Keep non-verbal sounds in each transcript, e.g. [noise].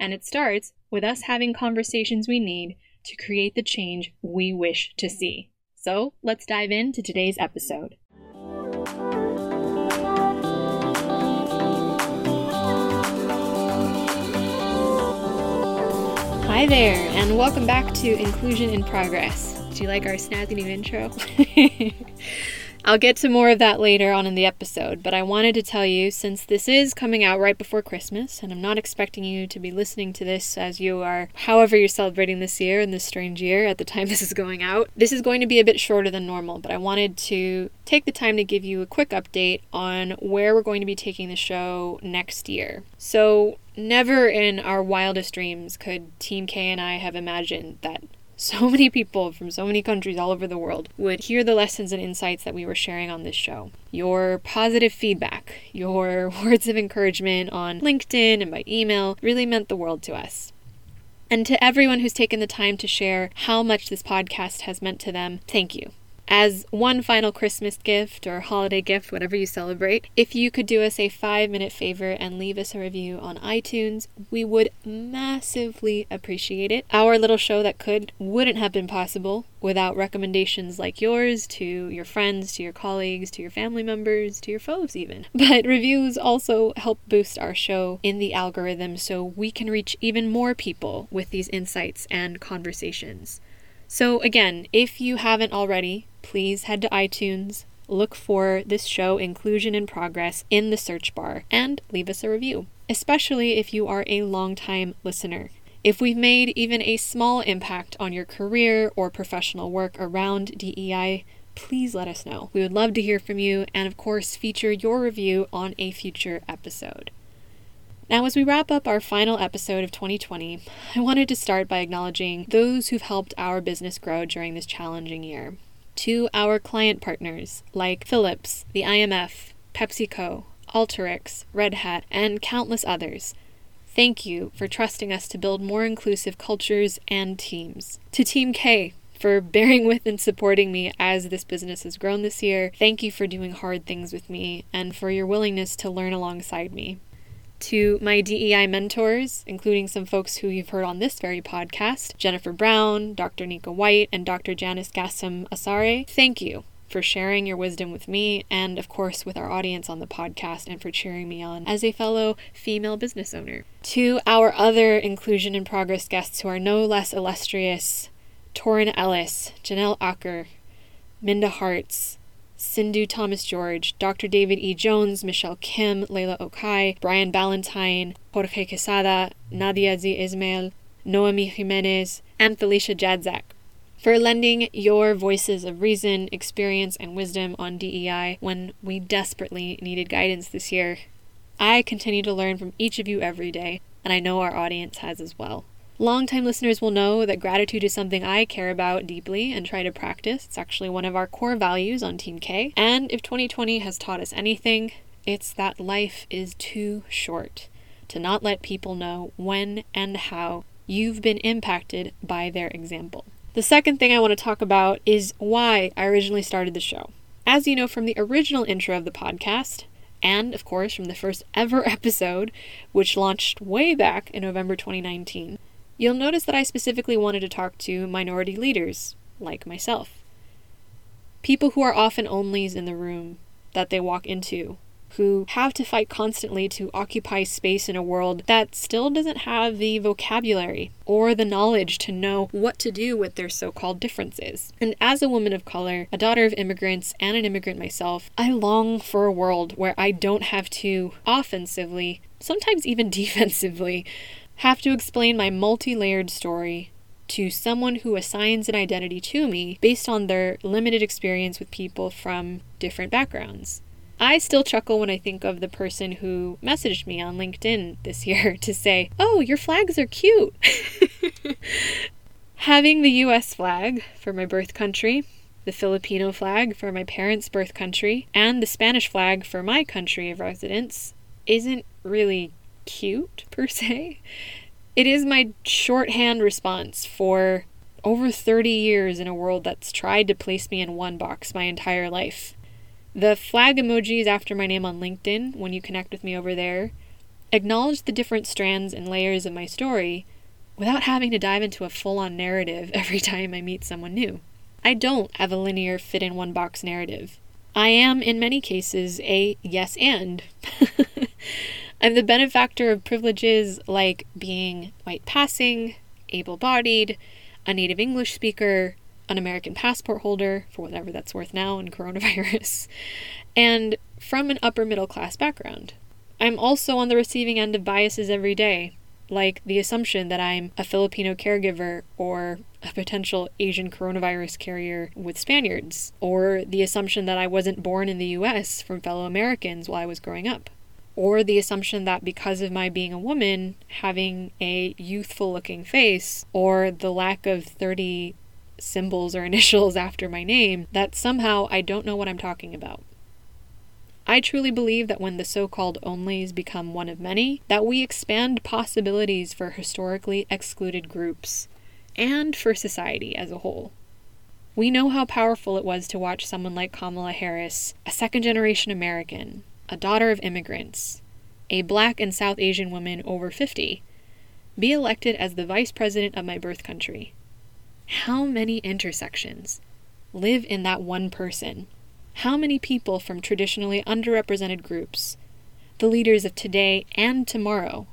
And it starts with us having conversations we need to create the change we wish to see. So let's dive into today's episode. Hi there, and welcome back to Inclusion in Progress. Do you like our snazzy new intro? [laughs] I'll get to more of that later on in the episode, but I wanted to tell you since this is coming out right before Christmas, and I'm not expecting you to be listening to this as you are, however, you're celebrating this year in this strange year at the time [laughs] this is going out. This is going to be a bit shorter than normal, but I wanted to take the time to give you a quick update on where we're going to be taking the show next year. So, never in our wildest dreams could Team K and I have imagined that so [laughs] many people from so many countries all over the world would hear the lessons and insights that we were sharing on this show. Your positive feedback, your [laughs] words of encouragement on LinkedIn and by email really meant the world to us. And to everyone who's taken the time to share how much this podcast has meant to them, thank you. As one final Christmas gift or holiday gift, whatever you celebrate, if you could do us a five minute favor and leave us a review on iTunes, we would massively appreciate it. Our little show that could wouldn't have been possible without recommendations like yours to your friends, to your colleagues, to your family members, to your foes, even. [laughs] But reviews also help boost our show in the algorithm so we can reach even more people with these insights and conversations. So, again, if you haven't already, please head to iTunes, look for this show, Inclusion in Progress, in the search bar, and leave us a review, especially if you are a long-time listener. If we've made even a small impact on your career or professional work around DEI, please let us know. We would love to hear from you and, of course, feature your review on a future episode. Now, as we wrap up our final episode of 2020, I wanted to start by acknowledging those who've helped our business grow during this challenging year. To our client partners like Philips, the IMF, PepsiCo, Alteryx, Red Hat, and countless others. Thank you for trusting us to build more inclusive cultures and teams. To Team K, for bearing with and supporting me as this business has grown this year. Thank you for doing hard things with me and for your willingness to learn alongside me to my DEI mentors, including some folks who you've heard on this very podcast Jennifer Brown, Dr. Nika White, and Dr. Janice Gassam Asare. Thank you for sharing your wisdom with me and, of course, with our audience on the podcast and for cheering me on as a fellow female business owner. To our other Inclusion in Progress guests who are no less illustrious Torin Ellis, Janelle Acker, Minda Harts, Sindhu Thomas George, Dr. David E. Jones, Michelle Kim, Layla Okai, Brian Ballantyne, Jorge Quesada, Nadia Z. Ismail, Noemi Jimenez, and Felicia Jadczak for lending your voices of reason, experience, and wisdom on DEI when we desperately needed guidance this year. I continue to learn from each of you every day, and I know our audience has as well. Longtime listeners will know that gratitude is something I care about deeply and try to practice. It's actually one of our core values on Team K. And if 2020 has taught us anything, it's that life is too short to not let people know when and how you've been impacted by their example. The second thing I want to talk about is why I originally started the show. As you know from the original intro of the podcast, and of course from the first ever [laughs] episode, which launched way back in November 2019, You'll notice that I specifically wanted to talk to minority leaders, like myself. People who are often onlys in the room that they walk into, who have to fight constantly to occupy space in a world that still doesn't have the vocabulary or the knowledge to know what to do with their so called differences. And as a woman of color, a daughter of immigrants, and an immigrant myself, I long for a world where I don't have to offensively, sometimes even [laughs] defensively, have to explain my multi layered story to someone who assigns an identity to me based on their limited experience with people from different backgrounds. I still chuckle when I think of the person who messaged me on LinkedIn this year [laughs] to say, Oh, your flags are cute. [laughs] Having the US flag for my birth country, the Filipino flag for my parents' birth country, and the Spanish flag for my country of residence isn't really cute per se. It is my shorthand response for over 30 years in a world that's tried to place me in one box my entire life. The flag emoji is after my name on LinkedIn when you connect with me over there. Acknowledge the different strands and layers of my story without having to dive into a full on narrative [laughs] every time I meet someone new. I don't have a linear fit in one box narrative. I am, in many cases, a yes and. [laughs] I'm the benefactor of privileges like being white passing, able bodied, a native English speaker, an American passport holder, for whatever that's worth now in [laughs] coronavirus, and from an upper middle class background. I'm also on the receiving end of biases every day, like the assumption that I'm a Filipino caregiver or a potential Asian coronavirus carrier with Spaniards, or the assumption that I wasn't born in the US from fellow Americans while I was growing up or the assumption that because of my being a woman, having a youthful looking face, or the lack of 30 symbols or [laughs] initials after my name, that somehow I don't know what I'm talking about. I truly believe that when the so called onlys become one of many, that we expand possibilities for historically excluded groups and for society as a whole. We know how powerful it was to watch someone like Kamala Harris, a second generation American, a daughter of immigrants, a black and South Asian woman over 50, be elected as the vice president of my birth country. How many intersections live in that one person? How many people from traditionally underrepresented groups, the leaders of today and tomorrow,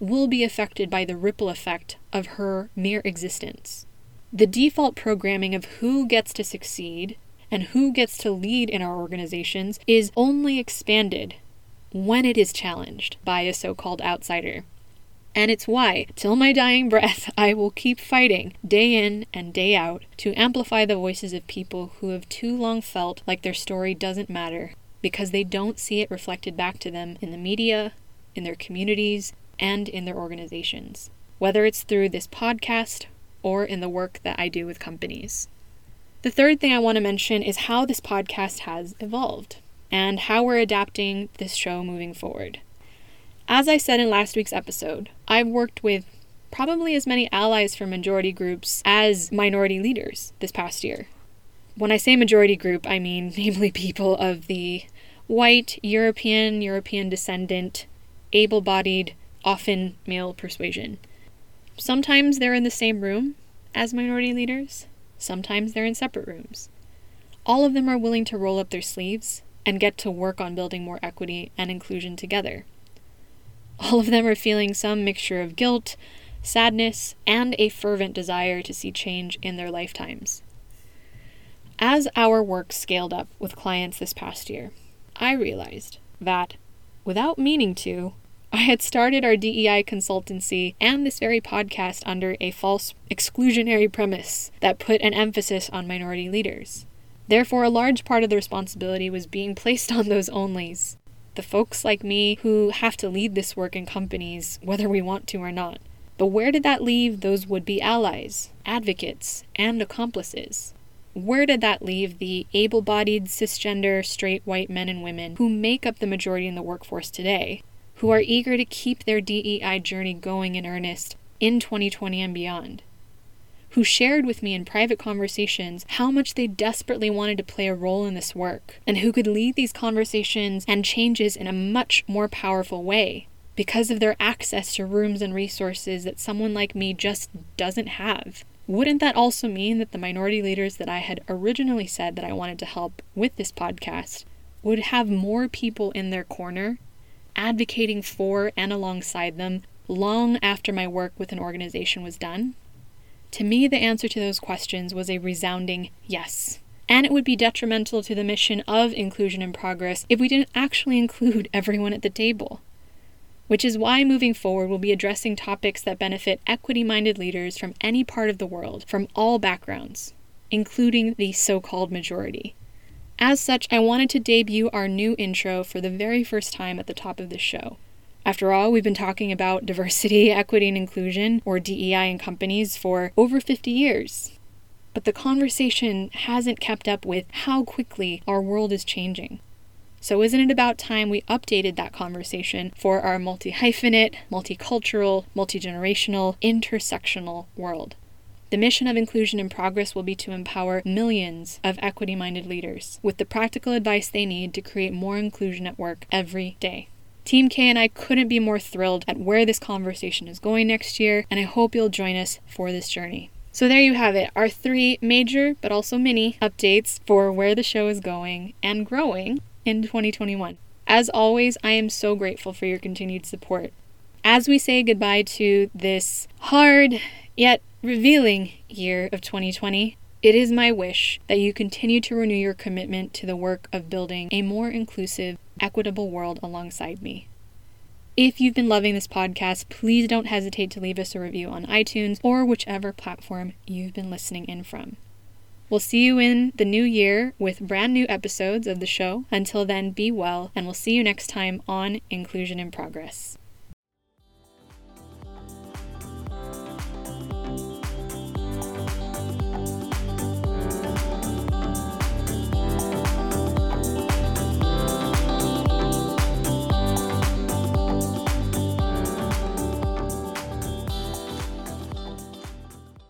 will be affected by the ripple effect of her mere existence? The default programming of who gets to succeed and who gets to lead in our organizations is only expanded when it is challenged by a so called outsider. And it's why, till my dying breath, [laughs] I will keep fighting day in and day out to amplify the voices of people who have too long felt like their story doesn't matter because they don't see it reflected back to them in the media, in their communities, and in their organizations, whether it's through this podcast or in the work that I do with companies. The third thing I want to mention is how this podcast has evolved and how we're adapting this show moving forward. As I said in last week's episode, I've worked with probably as many allies from majority groups as minority leaders this past year. When I say majority group, I mean [laughs] namely people of the white, European, European descendant, able bodied, often male persuasion. Sometimes they're in the same room as minority leaders, Sometimes they're in separate rooms. All of them are willing to roll up their sleeves and get to work on building more equity and inclusion together. All of them are feeling some mixture of guilt, sadness, and a fervent desire to see change in their lifetimes. As our work scaled up with clients this past year, I realized that, without meaning to, I had started our DEI consultancy and this very podcast under a false exclusionary premise that put an emphasis on minority leaders. Therefore, a large part of the responsibility was being placed on those onlys. The folks like me who have to lead this work in companies, whether we want to or not. But where did that leave those would be allies, advocates, and accomplices? Where did that leave the able bodied, cisgender, straight white men and women who make up the majority in the workforce today, who are eager to keep their DEI journey going in earnest in 2020 and beyond, who shared with me in private conversations how much they desperately wanted to play a role in this work, and who could lead these conversations and changes in a much more powerful way because of their access to rooms and resources that someone like me just doesn't have. Wouldn't that also mean that the minority leaders that I had originally said that I wanted to help with this podcast would have more people in their corner, advocating for and alongside them long after my work with an organization was done? To me, the answer to those questions was a resounding yes. And it would be detrimental to the mission of Inclusion in Progress if we didn't actually include [laughs] everyone at the table. Which is why moving forward, we'll be addressing topics that benefit equity minded leaders from any part of the world, from all backgrounds, including the so called majority. As such, I wanted to debut our new intro for the very first time at the top of this show. After all, we've been talking about [laughs] diversity, equity, and inclusion, or DEI, in companies for over 50 years. But the conversation hasn't kept up with how quickly our world is changing. So, isn't it about time we updated that conversation for our multi hyphenate, multicultural, multi generational, intersectional world? The mission of Inclusion in Progress will be to empower millions of equity minded leaders with the practical advice they need to create more inclusion at work every day. Team K and I couldn't be more thrilled at where this conversation is going next year, and I hope you'll join us for this journey. So, there you have it, our three major but also mini updates for where the show is going and growing in 2021. As always, I am so grateful for your continued support. As we say goodbye to this hard yet revealing year of 2020, it is my wish that you continue to renew your commitment to the work of building a more inclusive, equitable world alongside me. If you've been loving this podcast, please don't hesitate to leave us a review on iTunes or whichever platform you've been listening in from. We'll see you in the new year with brand new episodes of the show. Until then, be well, and we'll see you next time on Inclusion in Progress.